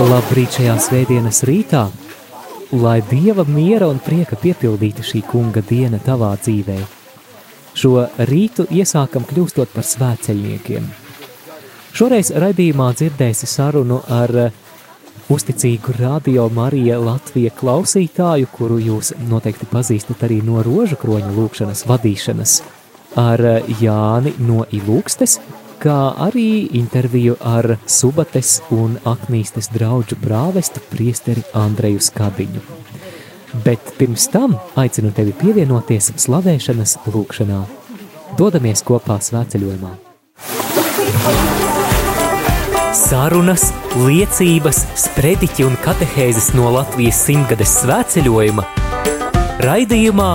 Labrīt šajā svētdienas rītā, lai Dieva miera un prieka piepildītu šī kunga diena tavā dzīvē. Šo rītu iesākam kļūstot par svētceļniekiem. Šoreiz raidījumā dzirdēsi sarunu ar uzticīgu radio Marija Latvija klausītāju, kuru jūs noteikti pazīstat arī no rožu kroņa lūkšanas vadīšanas, ar Jāni no Ilūkstes, kā arī interviju ar Subates un Aknīstes draugu prāvestu priesteri Andreju Skadiņu. Bet pirms tam aicinu tevi pievienoties slavēšanas lūkšanā. Dodamies kopā svētceļojumā. Sarunas, liecības, sprediķi un katehēzes no Latvijas simtgades svētceļojuma raidījumā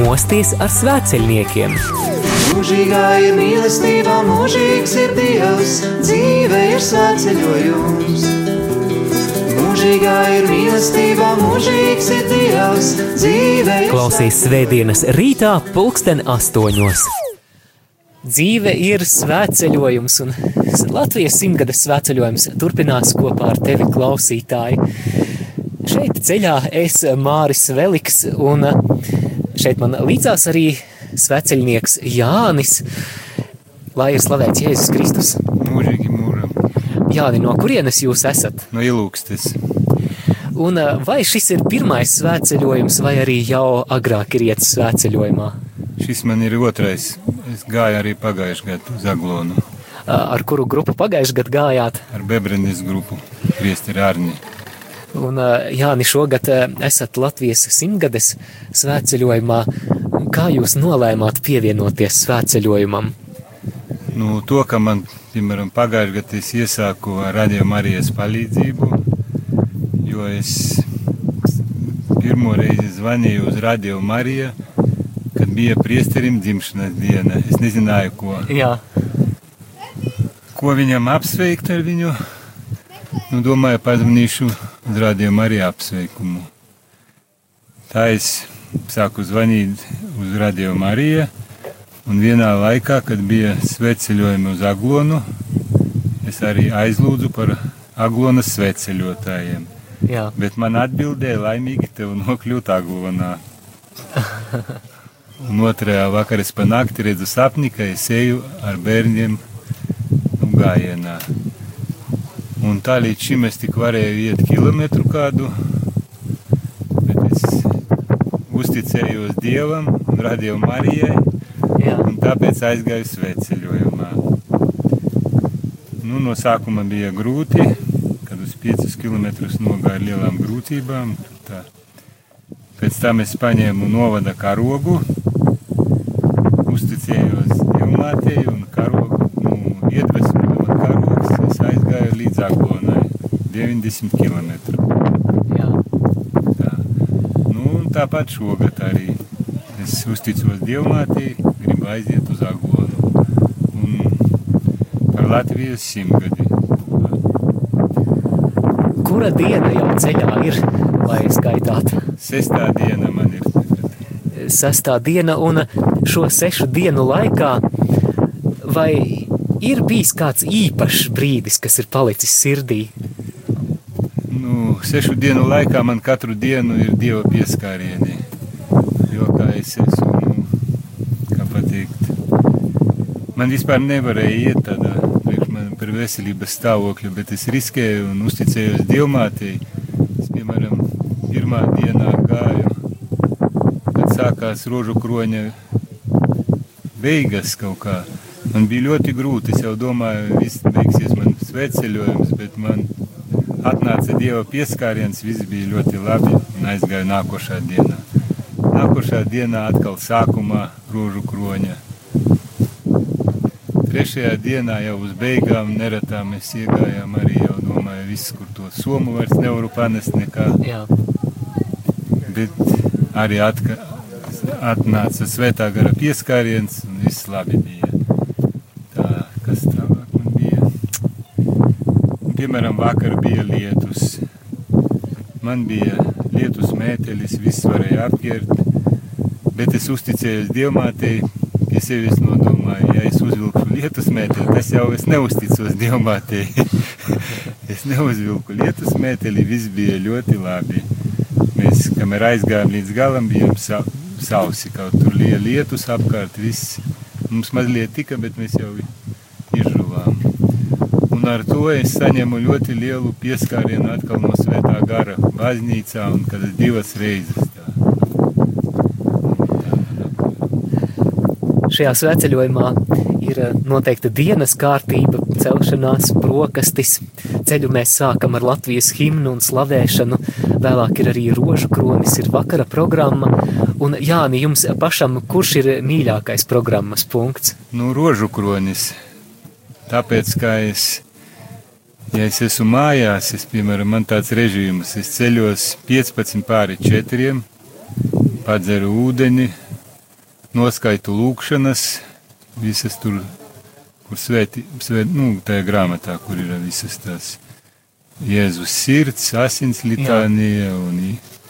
Mosties ar svētceļniekiem – Mūžīgā ir mīlestība, mūžīgs ir Dievs, dzīve ir svētceļojums. Mūžīgā ir mīlestība, mūžīgs ir Dievs, dzīve ir Klausies svētdienas rītā pulksten astoņos. Dzīve ir svētceļojums, un Latvijas simtgades svētceļojums turpinās kopā ar tevi klausītāji. Šeit ceļā es Māris Veliks, un šeit man līdzās arī sveceļnieks Jānis. Lai ir slavēts Jēzus Kristus. Mūžīgi mūžam. Jāni, no kurienes jūs esat? No ilūkstes. Un vai šis ir pirmais svētceļojums, vai arī jau agrāk ir iet svētceļojumā? Šis man ir otrais. Es gāju arī pagājušajā gadā uz Aglonu. Ar kuru grupu pagājušajā gadā gājāt? Ar Bebrenes grupu, Priesteri Arni. Un, Jāni, šogad esat Latvijas simtgades svētceļojumā. Kā jūs nolēmāt pievienoties svētceļojumam? Nu, to, ka man, piemēram, pagājušajā gadā es iesāku Radio Marijas palīdzību, jo es pirmo reizi zvanīju uz Radio Mariju, kad bija priesterim dzimšanas diena. Es nezināju, ko. Jā. Ko viņam apsveikt ar viņu? Nu, domāju, pazvanīšu uz Radio Mariju apsveikumu. Tā es sāku zvanīt uz Radio Mariju. Un vienā laikā, kad bija sveceļojumi uz Aglonu, es arī aizlūdzu par Aglonas sveceļotājiem. Jā. Bet man atbildēja, laimīgi tev nokļūt Aglonā. Un otrajā vakarā es pa nakti redzu sapni, ka es eju ar bērniem gājienā. Un tā līdz šim es tik varēju iet kilometru kādu, es uzticējos Dievam un Radio Marijai, Jā. un tāpēc aizgāju sveceļojumā. Nu, no sākuma bija grūti, kad uz 5 km nogāju lielām grūtībām. Tā. Pēc tam es paņēmu novada karogu, uzticējos Dievmātei un karogu, nu, iedvesmoju man karogs, es aizgāju līdz Aglonai, 90 km. Jā. Tā. Nu, un tāpat šogad arī es uzticos Dievmātei, gribu aiziet uz Aglonu un par Latvijas simtgadi. Kura diena jau ceļā ir, lai skaitāt? Sestā diena man ir. Sestā diena un šo sešu dienu laikā vai ir bijis kāds īpašs brīdis, kas ir palicis sirdī? Nu, sešu dienu laikā man katru dienu ir Dieva pieskārieni. Jo kā es esmu, kā pateikt, man vispār nevarēja iet tādā par veselības stāvokļu, bet es riskēju un uzticējos Dievmātei. Es, piemēram, pirmā dienā gāju, kad sākās rožu kroņa beigas kaut kā. Man bija ļoti grūti, es jau domāju, viss beigsies man sveceļojums, bet man atnāca Dieva pieskāriens, viss bija ļoti labi un aizgāju nākošā dienā. Nākošā dienā atkal sākumā rožu kroņa. Trešajā dienā jau uz beigām neretā mēs iegājām arī jau domāju, viss, kur to somu vairs nevaru panest nekā. Jā. Bet arī atka, atnāca svētā gara pieskāriens un viss labi bija. Tā, kas tālāk man bija? Piemēram, vakar bija lietus. Man bija lietus mētelis, viss varēja apģērt, bet es uzticējos Dievmātei, pie sevis nodomāju, ja es uzvilku lietus mēteli, tas jau es neusticos Dievmātei. es neuzvilku lietus mēteli, viss bija ļoti labi. Mēs, kamēr aizgājām līdz galam, bijām sa sausi, kaut tur lietus apkārt, viss. Mums mazliet tika, bet mēs jau. Un ar to es saņemu ļoti lielu pieskārienu atkal no svētā gara baznīcā un kad divas reizes. Tā. Šajā svētceļojumā ir eh, noteikta dienas kārtība, celšanās, brokastis. Ceļu mēs sākam ar Latvijas himnu un slavēšanu, vēlāk ir arī rožu kronis, ir vakara programma. Un Jāni, jums pašam, kurš ir mīļākais programmas punkts? Nu, rožu kronis. Tāpēc, kā es, ja es esmu mājās, es, piemēram, man tāds režīms, es ceļos 15 pāri 4, padzeru ūdeni, noskaitu lūkšanas, visas tur, kur svēti, svēt, nu, tajā grāmatā, kur ir visas tās Jēzus sirds, asins litānija un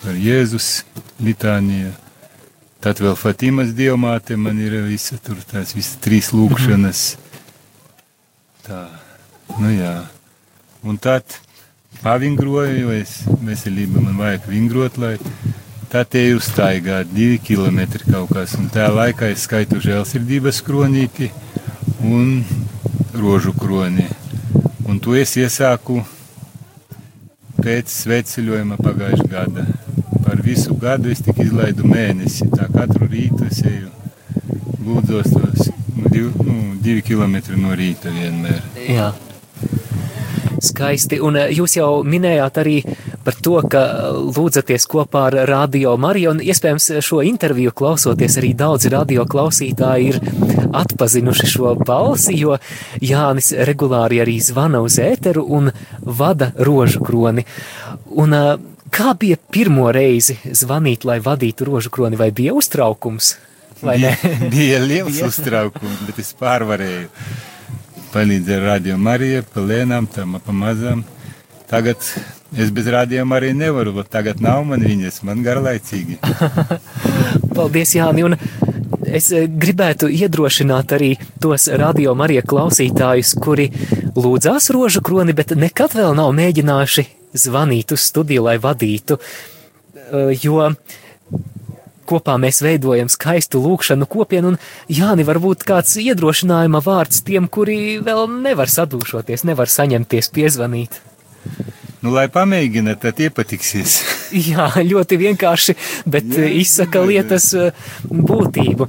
par Jēzus litānija. Tad vēl Fatimas dievmāte man ir visa tur tās visas trīs lūkšanas. Tā, nu jā. Un tad pavingroju, jo es veselība man vajag vingrot, lai tā te ir uztaigāt divi kilometri kaut kas. Un tā laikā es skaitu žēlsirdības kronīti un rožu kroni. Un to es iesāku pēc svētceļojuma pagājušā gada. Par visu gadu es tikai izlaidu mēnesi. Tā katru rītu es eju lūdzos tos nu, div, nu, divi kilometri no rīta vienmēr. Jā. Skaisti, un eh, jūs jau minējāt arī par to, ka lūdzaties kopā ar Radio Mariju, un iespējams šo interviju klausoties arī daudzi radio klausītāji ir atpazinuši šo balsi, jo Jānis regulāri arī zvana uz ēteru un vada rožu kroni. Un eh, kā bija pirmo reizi zvanīt, lai vadītu rožu kroni, vai bija uztraukums? Vai bija, ne? bija liels uztraukums, bet es pārvarēju. Palīdzēju radio Marijai, pa lēnām, tam pa mazām. Tagad es bez radio Marijas nevaru, bet tagad nav man viņas, man garlaicīgi. Paldies, Jāni! Un es eh, gribētu iedrošināt arī tos radio Marija klausītājus, kuri lūdzās rožu kroni, bet nekad vēl nav mēģinājuši zvanīt uz studiju, lai vadītu, Eh, jo kopā mēs veidojam skaistu lūkšanu kopienu, un Jāni, varbūt kāds iedrošinājuma vārds tiem, kuri vēl nevar sadūšoties, nevar saņemties piezvanīt. Nu, lai pamēģina, tad iepatiksies. Jā, ļoti vienkārši, bet Jā, Jā, izsaka jā, jā. lietas eh, būtību.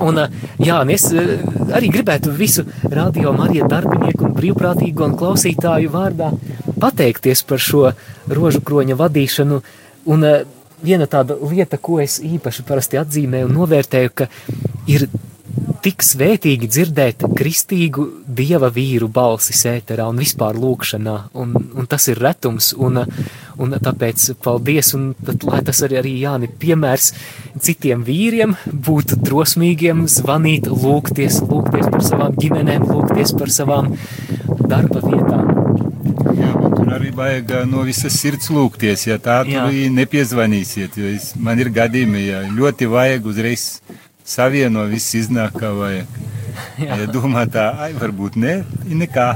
Un, eh, jā, es eh, arī gribētu visu radio Marija darbinieku un brīvprātīgo un klausītāju vārdā pateikties par šo rožu kroņa vadīšanu. Un eh, viena tāda lieta, ko es īpaši parasti atzīmēju un novērtēju, ka ir tik svētīgi dzirdēt kristīgu dieva vīru balsi sēterā un vispār lūkšanā, un, un tas ir retums, un, un tāpēc paldies, un tad, lai tas arī, arī Jāni piemērs citiem vīriem, būt drosmīgiem, zvanīt, lūgties, lūgties par savām ģimenēm, lūgties par savām darba vietām. Jā, tur arī vajag ā, no visas sirds lūgties, ja tā Jā. tur nepiezvanīsiet, es, man ir gadījumi, ja ļoti vajag uzreiz savieno, viss iznāk kā vajag. Ja domā tā, ai, varbūt ne, nekā.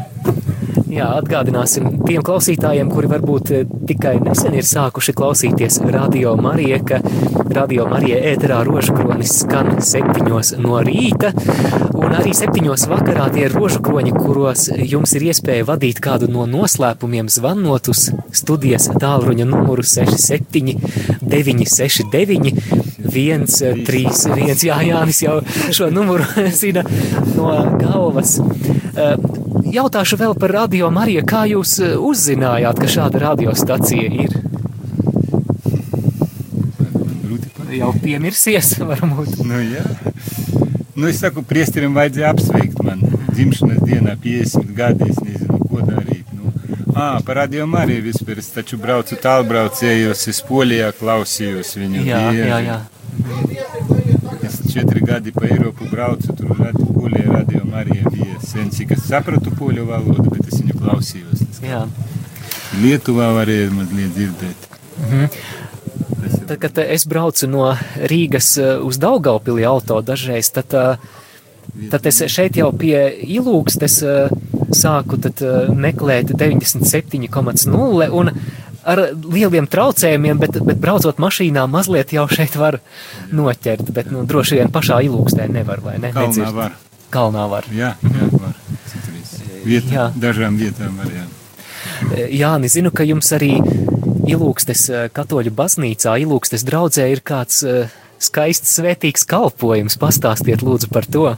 Jā, atgādināsim tiem klausītājiem, kuri varbūt eh, tikai nesen ir sākuši klausīties Radio Marija, ka Radio Marija ēterā rožkronis skan septiņos no rīta, un arī septiņos vakarā tie ir rožkroņi, kuros jums ir iespēja vadīt kādu no noslēpumiem zvanot uz studijas tālruņa numuru 67 969 131. Jā, Jānis jau šo numuru zina no galvas. Eh, Jautāšu vēl par radio Mariju, kā jūs eh, uzzinājāt, ka šāda radiostacija ir? Jau piemirsies, varbūt. Nu, jā. Nu, es saku, priesterim vajadzēja apsveikt man dzimšanas dienā 50 gadi, es nezinu, ko darīt. Nu, ā, Ā, par radio Mariju vispār. Es taču braucu tālbraucējos, es Polijā klausījos viņu. Jā, bieži. jā, jā. Es četri gadi pa Eiropu braucu, tur radi, Polijā radio Marija bija sen, cik es sapratu poļu valodu, bet es viņu klausījos. Jā. Lietuvā varēju mazliet dzirdēt. Ir Tad, kad eh, es braucu no Rīgas eh, uz Daugaupili auto dažreiz, tad, eh, tad es šeit jau pie ilūgstes sāku tad meklēt 97,0 un ar lieliem traucējumiem, bet, bet braucot mašīnā mazliet jau šeit var noķert, bet nu, droši vien pašā ilūgstē nevar, vai ne? Kalnā Nedzird. var. Kalnā var. Jā, jā, var. Citreiz. Vieta, Jā. dažām vietām var, jā. Jāni, zinu, ka jums arī Ilūgstes eh, katoļu baznīcā, Ilūgstes draudzē ir kāds eh, skaists svētīgs kalpojums. Pastāstiet lūdzu par to.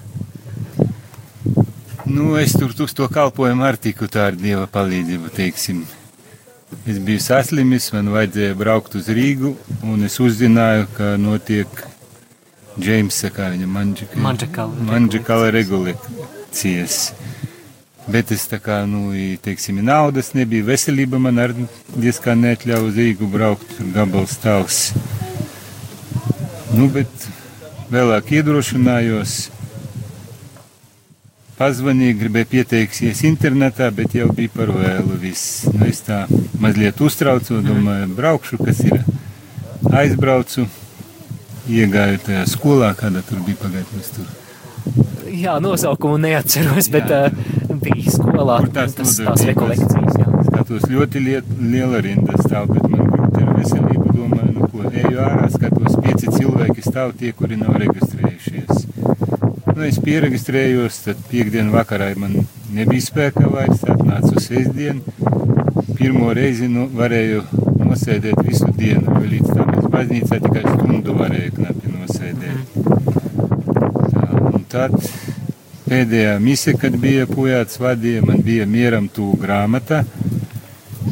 Nu, es tur uz to kalpojumu ar tiku tā ar Dieva palīdzību, teiksim. Es biju saslimis, man vajadzēja braukt uz Rīgu, un es uzzināju, ka notiek Džeimsa, kā viņa manģika. Mandžakala Manģakala regulācijas. Bet es tā kā, nu, teiksim, naudas nebija, veselība man arī diezgan neatļauj uz Rīgu braukt, tur gabals tāls. Nu, bet vēlāk iedrošinājos. Pazvanīju, gribēju pieteikties internetā, bet jau bija par vēlu viss. Nu, es tā mazliet uztraucu, domāju, braukšu, kas ir. Aizbraucu, iegāju tajā skolā, kāda tur bija pagaidnes tur. Jā, nosaukumu neatceros, bet Jā. uh, bija skolā Kur tās tas, tās rekolekcijas. Jā. Skatos ļoti liet, liela rinda stāv, bet man grūti ar veselību domāju, nu ko, eju ārā, skatos, pieci cilvēki stāv tie, kuri nav registrējušies. Nu, es pieregistrējos, tad piekdien vakarā man nebija spēka vairs, atnācu sestdien. Pirmo reizi nu, varēju nosēdēt visu dienu, jo līdz tam es baznīcā tikai stundu varēju knapi nosēdēt. Tā, un tad pēdējā mise, kad bija pujāts vadīja, man bija mieram tū grāmata,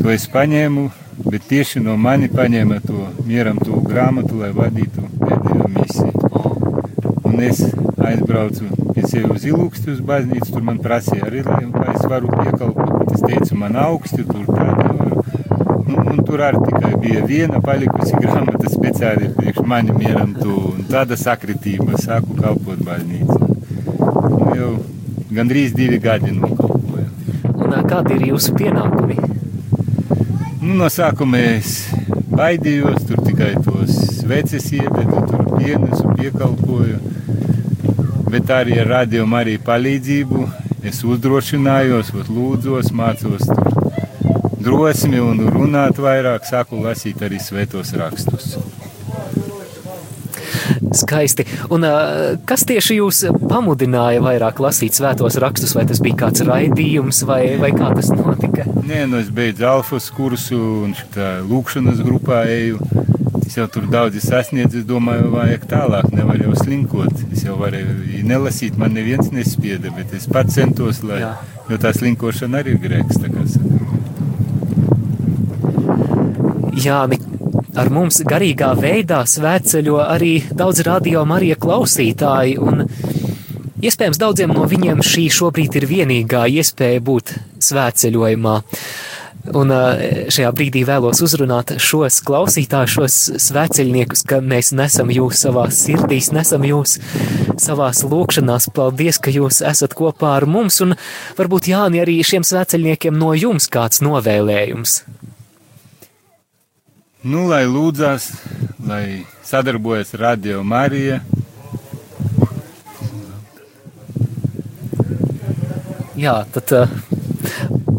to es paņēmu, bet tieši no mani paņēma to mieram tū grāmatu, lai vadītu pēdējo misiju. Un es aizbraucu pie sevis uz ilūksti uz baznīcu, tur man prasīja arī, lai, es varu piekalpot, bet es teicu, man augsti, tur tā nevaru. Nu, un tur arī tikai bija viena palikusi grāmata speciāli priekš mani mieram tu, un tāda sakritība, sāku kalpot baznīcu. Jau gandrīz divi gadi nokalpoju. Un kādi ir jūsu pienākumi? Nu, no sākuma es baidījos, tur tikai tos sveces iededu, tur pienesu, piekalpoju. Bet arī ar radiomu arī palīdzību es uzdrošinājos, lūdzos, mācos tur drosmi un runāt vairāk, sāku lasīt arī svētos rakstus. Skaisti. Un kas tieši jūs pamudināja vairāk lasīt svētos rakstus, vai tas bija kāds raidījums, vai, vai kā tas notika? Nē, nu es beidzu alfas kursu un šitā lūkšanas grupā eju. Es jau tur daudz sasniedzu, es domāju, vajag tālāk, nevar jau slinkot. Es jau varēju nelasīt, man neviens nespieda, bet es pats centos, lai, Jā. jo tā slinkošana arī ir grēks. tā. Jāni, ar mums garīgā veidā svētceļo arī daudz radio Marija klausītāji, un iespējams daudziem no viņiem šī šobrīd ir vienīgā iespēja būt svētceļojumā. Un ā, šajā brīdī vēlos uzrunāt šos klausītājus, šos svētceļniekus, ka mēs nesam jūs savā sirdīs, nesam jūs savās lūkšanās. Paldies, ka jūs esat kopā ar mums, un varbūt Jāni arī šiem svētceļniekiem no jums kāds novēlējums. Nu, lai lūdzās, lai sadarbojas Radio Marija. Jā, tad uh,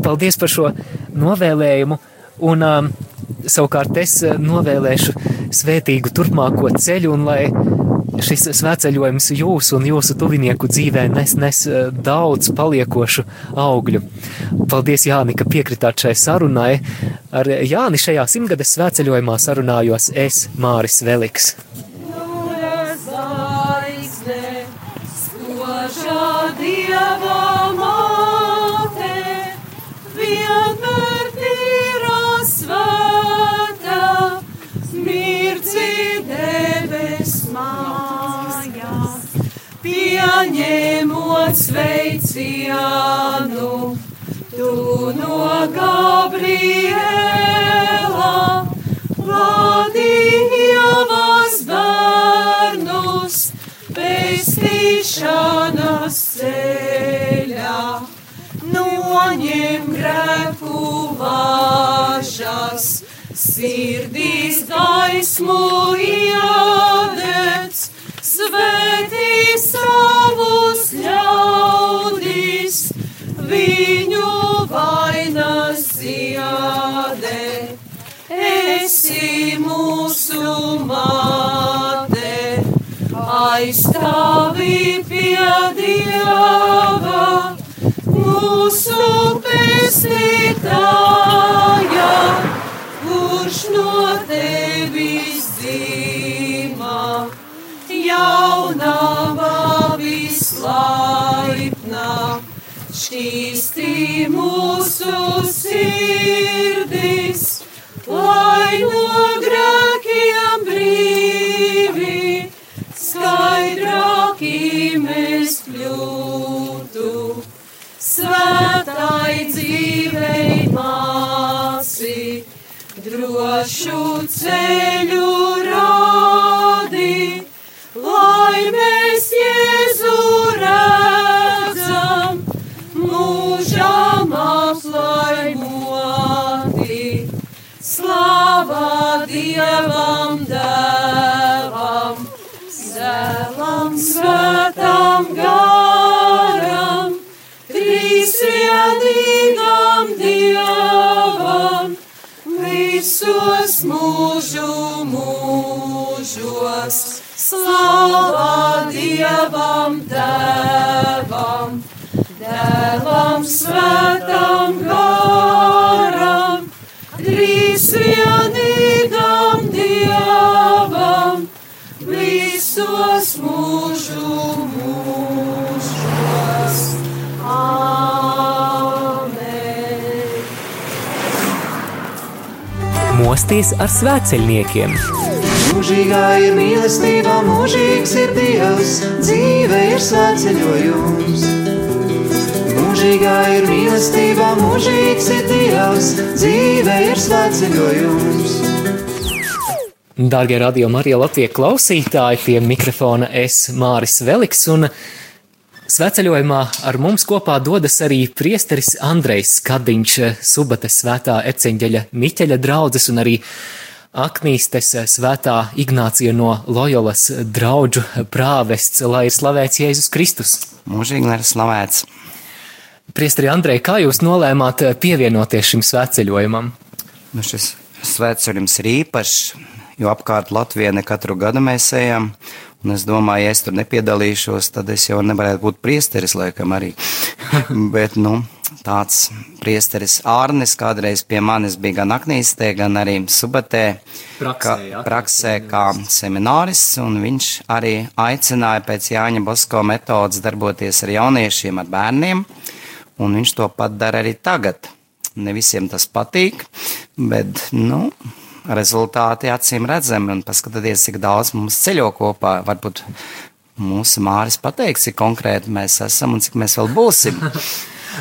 paldies par šo novēlējumu. Un um, savukārt es uh, novēlēšu svētīgu turpmāko ceļu, un lai šis svētceļojums jūsu un jūsu tuvinieku dzīvē nes, nes uh, daudz paliekošu augļu. Paldies, Jāni, ka piekritāt šai sarunai. Ar Jāni šajā simtgades svētceļojumā sarunājos es, Māris Veliks. Pieņemot sveicienu, tu no Gabriela, vadījavas bērnus pestīšanas ceļā. Noņem grēku važas, sirdīs gaismu iedēc, mūsu māte, aizstāvi pie Dieva, mūsu pestītāja, kurš no tevis dzīvā, jaunava vislaipnā, šķīsti mūsu sirdis, lai no Mosties ar svētceļniekiem! Mūžīgā ir mīlestība, mūžīgs ir Dievs, dzīve ir svētceļojums. Mūžīgā ir mīlestība, mūžīgs ir Dievs, dzīve ir svētceļojums. Dārgie radio Marija Latvijas klausītāji, pie mikrofona es Māris Veliks un sveceļojumā ar mums kopā dodas arī priesteris Andrejs Skadiņš, Subates svētā eceņģeļa Miķeļa draudzes un arī Aknīstes svētā Ignācija no Lojolas draudžu prāvests, lai ir slavēts Jēzus Kristus. Mūžīgi lai ir slavēts. Priesteri Andrej, kā jūs nolēmāt pievienoties šim sveceļojumam? Nu, šis svētceļums ir īpašs, jo apkārt Latvijā ne katru gadu mēs ejam. Un es domāju, ja es tur nepiedalīšos, tad es jau nevarētu būt priesteris, laikam arī. Bet, nu, tāds priesteris Ārnis kādreiz pie manis bija gan Aknīstē, gan arī Subatē, Praksē, jā, praksē kā seminārists, un viņš arī aicināja pēc Jāņa Bosko metodas darboties ar jauniešiem, ar bērniem, un viņš to pat dara arī tagad. Ne visiem tas patīk, bet, nu, rezultāti acīm redzami, un paskatieties, cik daudz mums ceļo kopā. Varbūt mūsu māris pateiks, cik konkrēti mēs esam un cik mēs vēl būsim.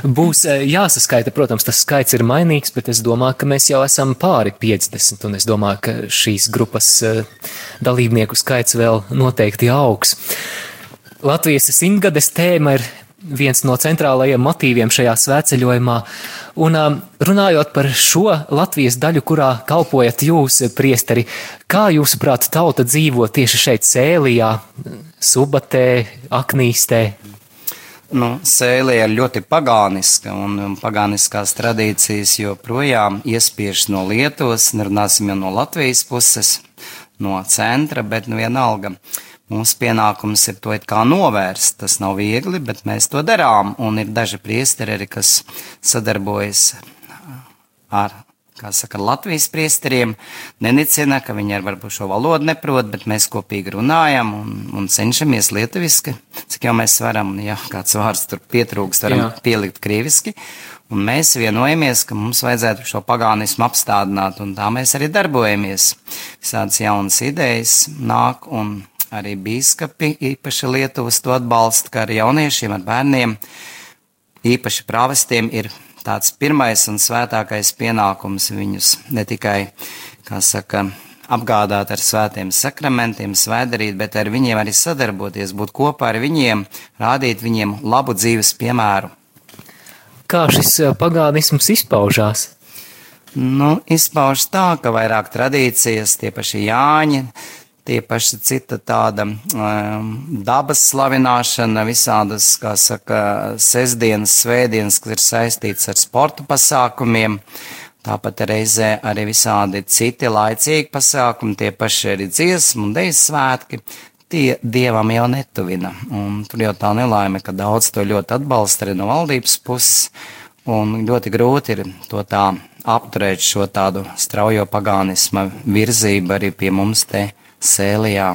Būs eh, jāsaskaita, protams, tas skaits ir mainīgs, bet es domāju, ka mēs jau esam pāri 50, un es domāju, ka šīs grupas eh, dalībnieku skaits vēl noteikti augs. Latvijas simtgades tēma ir viens no centrālajiem motīviem šajā svētceļojumā, un um, runājot par šo Latvijas daļu, kurā kalpojat jūs, priesteri, kā jūsuprāt tauta dzīvo tieši šeit Sēlijā, Subatē, Aknīstē? Nu, Sēlija ir ļoti pagāniska, un um, pagāniskās tradīcijas joprojām iespiež no Lietuvas, nerunāsim jau no Latvijas puses, no centra, bet nu vienalga. Mūsu pienākums ir to it kā novērst. Tas nav viegli, bet mēs to darām. Un ir daži priesteri arī, kas sadarbojas ar, kā saka, Latvijas priesteriem. Nenicina, ka viņi ar varbūt šo valodu neprot, bet mēs kopīgi runājam un, un cenšamies lietuviski, cik jau mēs varam. Ja kāds vārds tur pietrūkst, varam Jā. pielikt krieviski. Un mēs vienojamies, ka mums vajadzētu šo pagānismu apstādināt, un tā mēs arī darbojamies. Visādas jaunas idejas nāk, un arī bīskapi īpaši Lietuvas to atbalsta, kā arī jauniešiem ar bērniem. Īpaši prāvestiem ir tāds pirmais un svētākais pienākums viņus ne tikai, kā saka, apgādāt ar svētiem sakramentiem, svētdarīt, bet ar viņiem arī sadarboties, būt kopā ar viņiem, rādīt viņiem labu dzīves piemēru. Kā šis eh, pagānisms izpaužās? Nu, izpaužas tā, ka vairāk tradīcijas, tie paši Jāņi, tie paši cita tāda um, dabas slavināšana, visādas, kā saka, sestdienas, svētdienas, kas ir saistīts ar sporta pasākumiem. Tāpat reizē arī visādi citi laicīgi pasākumi, tie paši arī dziesmu un dejas svētki, tie dievam jau netuvina. Un tur jau tā nelaime, ka daudz to ļoti atbalsta arī no valdības puses, un ļoti grūti ir to tā apturēt šo tādu straujo pagānisma virzību arī pie mums te sēlijā.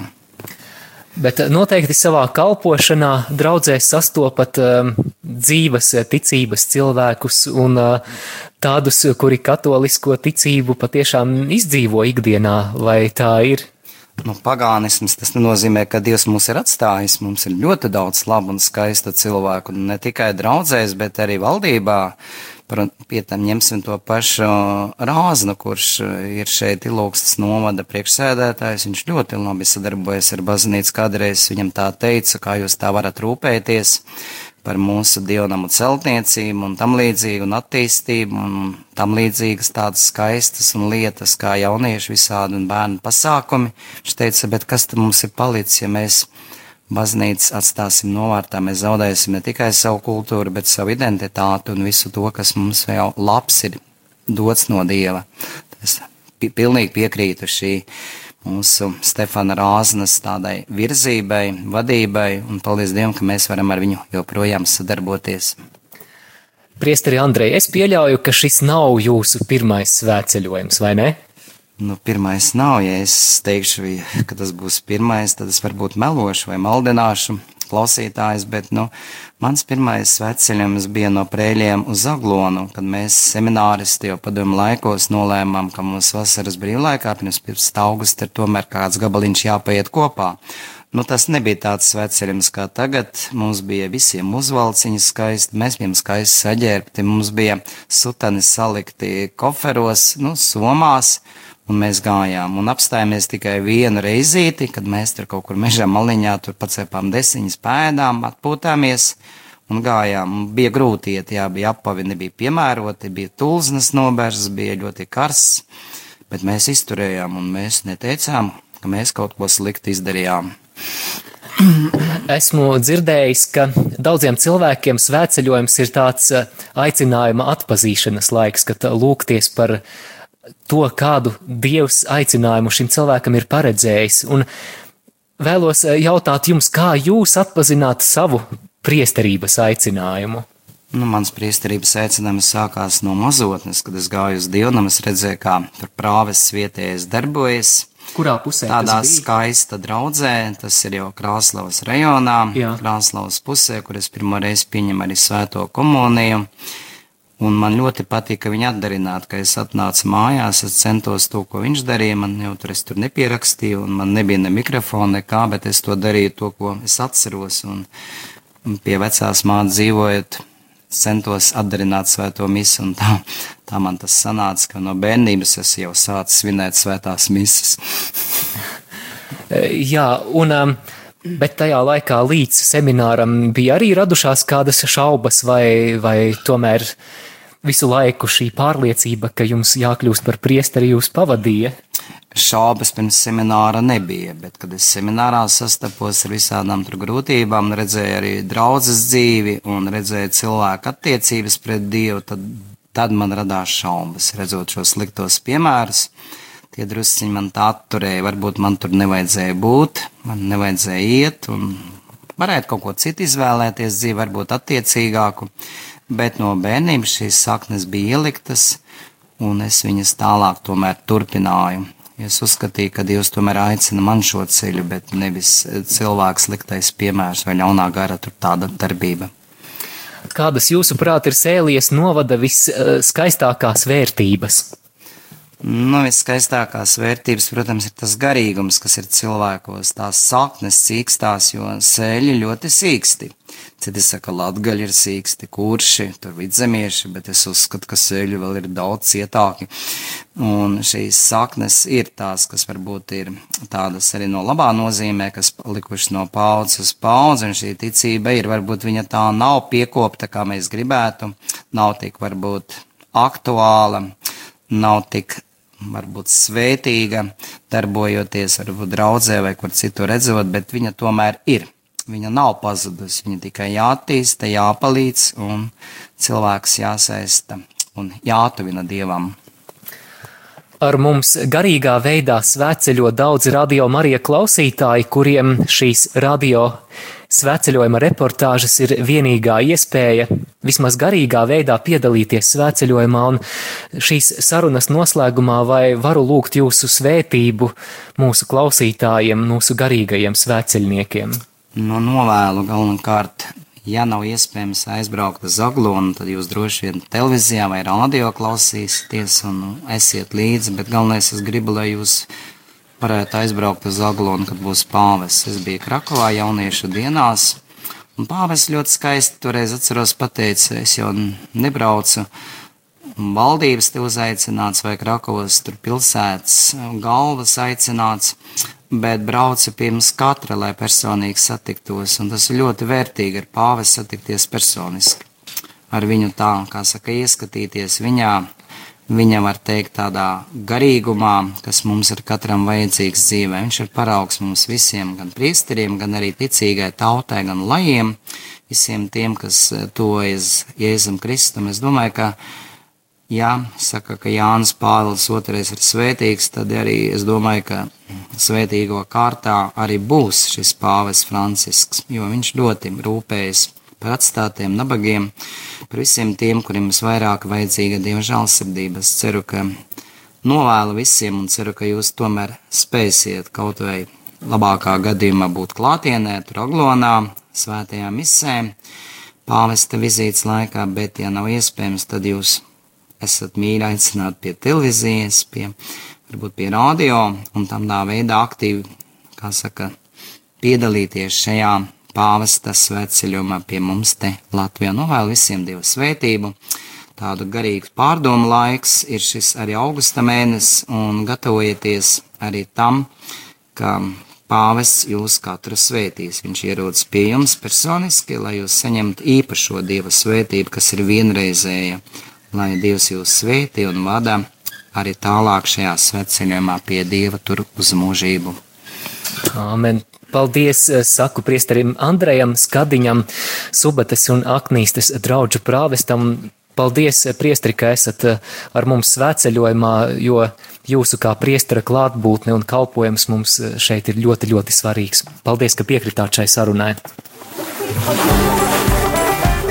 Bet noteikti savā kalpošanā draudzē sastopat um, dzīves ticības cilvēkus un uh, tādus, kuri katolisko ticību patiešām izdzīvo ikdienā, vai tā ir? Nu, pagānisms tas nenozīmē, ka Dievs mūs ir atstājis. Mums ir ļoti daudz labu un skaista cilvēku, ne tikai draudzēs, bet arī valdībā. Pie tam ņemsim to pašu Rāznu, kurš ir šeit Ilūkstas novada priekšsēdētājs. Viņš ļoti labi sadarbojas ar baznīcu kādreiz. Viņam tā teica, kā jūs tā varat rūpēties par mūsu dievnamu celtniecību un tam līdzīgi un attīstību un tam līdzīgas tādas skaistas un lietas kā jauniešu visādi un bērnu pasākumi. Viņš teica, bet kas tad mums ir palicis, ja mēs baznīcu atstāsim novārtā, mēs zaudēsim ne tikai savu kultūru, bet savu identitāti un visu to, kas mums vēl labs ir dots no Dieva. Es pilnīgi piekrītu šī mūsu Stefana Rāznas tādai virzībai, vadībai, un paldies Dievam, ka mēs varam ar viņu joprojām sadarboties. Priesteri Andrei, es pieļauju, ka šis nav jūsu pirmais svētceļojums, vai ne? Nu, pirmais nav, ja es teikšu, ka tas būs pirmais, tad es varbūt melošu vai maldināšu klausītājus, bet, nu, mans pirmais sveceļojums bija no prēļiem uz Aglonu, kad mēs semināristi jau padomu laikos nolēmām, ka mums vasaras brīvlaikā pirms 1. augusta ir tomēr kāds gabaliņš jāpaiet kopā. Nu, tas nebija tāds sveceļums kā tagad. Mums bija visiem uzvalciņi skaisti, mēs bijām skaisti saģērbti, mums bija sutani salikti koferos, nu, somās un mēs gājām un apstājāmies tikai vienu reizīti, kad mēs tur kaut kur mežā maliņā tur pacepām desiņas pēdām, atpūtāmies un gājām. Bija grūti iet, jā, bija apavi, nebija piemēroti, bija tulznas nobērzas, bija ļoti karsts, bet mēs izturējām un mēs neteicām, ka mēs kaut ko slikti izdarījām. Esmu dzirdējis, ka daudziem cilvēkiem svētceļojums ir tāds eh, aicinājuma atpazīšanas laiks, kad lūgties par to, kādu dievs aicinājumu šim cilvēkam ir paredzējis. Un vēlos eh, jautāt jums, kā jūs atpazināt savu priesterības aicinājumu? Nu, mans priesterības aicinājums sākās no mazotnes, kad es gāju uz dievnamu, es redzēju, kā tur prāves vietējais darbojas. Kurā pusē? Tādā skaista draudzē, tas ir jau Krāslavas rajonā, Jā. Krāslavas pusē, kur es pirmo reizi pieņemu arī svēto komuniju. Uh, Un man ļoti patīk, ka viņi atdarinātu, ka es atnācu mājās, es centos to, ko viņš darīja. Man jau tur es tur nepierakstīju, un man nebija ne mikrofona, nekā, bet es to darīju to, ko es atceros. Un, un pie vecās mātes dzīvojot, centos atdarināt svēto misi, un tā, tā man tas sanāca, ka no bērnības es jau sācu svinēt svētās misas. Jā, un um, Bet tajā laikā līdz semināram bija arī radušās kādas šaubas, vai, vai tomēr visu laiku šī pārliecība, ka jums jākļūst par priesteri, jūs pavadīja? Šaubas pirms semināra nebija, bet, kad es seminārā sastapos ar visādām grūtībām, redzēju arī draudzes dzīvi un redzēju cilvēku attiecības pret Dievu, tad, tad man radās šaubas, redzot šos sliktos piemērus tie drusciņi man tā atturēja. Varbūt man tur nevajadzēja būt, man nevajadzēja iet, un varētu kaut ko citu izvēlēties dzīvi, varbūt attiecīgāku. Bet no bērnības šīs saknes bija ieliktas, un es viņas tālāk tomēr turpināju. Es uzskatīju, ka Dievs tomēr aicina man šo ceļu, bet nevis cilvēks sliktais piemērs vai ļaunā gara tur tāda darbība. Kādas jūsuprāt ir sēlies novada viskaistākās vērtības? Nu, viskaistākās vērtības, protams, ir tas garīgums, kas ir cilvēkos, tās saknes sīkstās, jo sēļi ļoti sīksti. Citi saka, latgaļi ir sīksti, kurši, tur vidzemieši, bet es uzskatu, ka sēļi vēl ir daudz cietāki. Un šīs saknes ir tās, kas varbūt ir tādas arī no labā nozīmē, kas likušas no paudzes uz paudzi, un šī ticība ir, varbūt viņa tā nav piekopta, kā mēs gribētu, nav tik varbūt aktuāla, nav tik varbūt svētīga, darbojoties varbūt draudzē vai kur citur redzot, bet viņa tomēr ir. Viņa nav pazudusi, viņa tikai jāattīsta, jāpalīdz un cilvēks jāsaista un jātuvina dievam. Ar mums garīgā veidā svētceļo daudz radio Marija klausītāji, kuriem šīs radio svētceļojuma reportāžas ir vienīgā iespēja vismaz garīgā veidā piedalīties svētceļojumā, un šīs sarunas noslēgumā vai varu lūgt jūsu svētību mūsu klausītājiem, mūsu garīgajiem svētceļniekiem? Nu, novēlu galvenokārt ja nav iespējams aizbraukt uz Zaglonu, tad jūs droši vien televīzijā vai radio klausīsieties un esiet līdzi, bet galvenais es gribu, lai jūs varētu aizbraukt uz Zaglonu, kad būs pāves. Es biju Krakovā jauniešu dienās, un pāves ļoti skaisti toreiz atceros pateica, es jau nebraucu valdības te uzaicināts vai Krakovas pilsētas galvas aicināts, bet braucu pirms katra, lai personīgi satiktos, un tas ir ļoti vērtīgi ar pāvis satikties personiski. Ar viņu tā, kā saka, ieskatīties viņā, viņa var teikt tādā garīgumā, kas mums ir katram vajadzīgs dzīvē. Viņš ir paraugs mums visiem, gan priesteriem, gan arī ticīgai tautai, gan lajiem, visiem tiem, kas tojas Jēzum Kristum. Es domāju, ka ja saka, ka Jānis Pāvils II ir svētīgs, tad arī es domāju, ka svētīgo kārtā arī būs šis pāvis Francisks, jo viņš ļoti rūpējas par atstātiem nabagiem, par visiem tiem, kuriem visvairāk vajadzīga Dieva žēlsirdība. Es ceru, ka novēlu visiem un ceru, ka jūs tomēr spēsiet kaut vai labākā gadījumā būt klātienē, tur aglonā, svētajā misē, pāvesta vizītes laikā, bet, ja nav iespējams, tad jūs esat mīļi aicināti pie televīzijas, pie, varbūt pie radio, un tādā veidā aktīvi, kā saka, piedalīties šajā pāvesta svētceļumā pie mums te Latvijā. Novēlu visiem Dievu svētību. Tādu garīgu pārdomu laiks ir šis arī augusta mēnesis, un gatavojieties arī tam, ka pāvests jūs katru svētīs. Viņš ierodas pie jums personiski, lai jūs saņemtu īpašo Dieva svētību, kas ir vienreizēja lai Dievs jūs svētī un vada arī tālāk šajā sveceļojumā pie Dieva tur uz mūžību. Āmen. Paldies, eh, saku priesterim Andrejam Skadiņam, Subates un Aknīstes draudžu prāvestam. Paldies, eh, priestri, ka esat eh, ar mums svētceļojumā, jo jūsu kā priestera klātbūtne un kalpojums mums šeit ir ļoti, ļoti svarīgs. Paldies, ka piekritāt šai sarunai.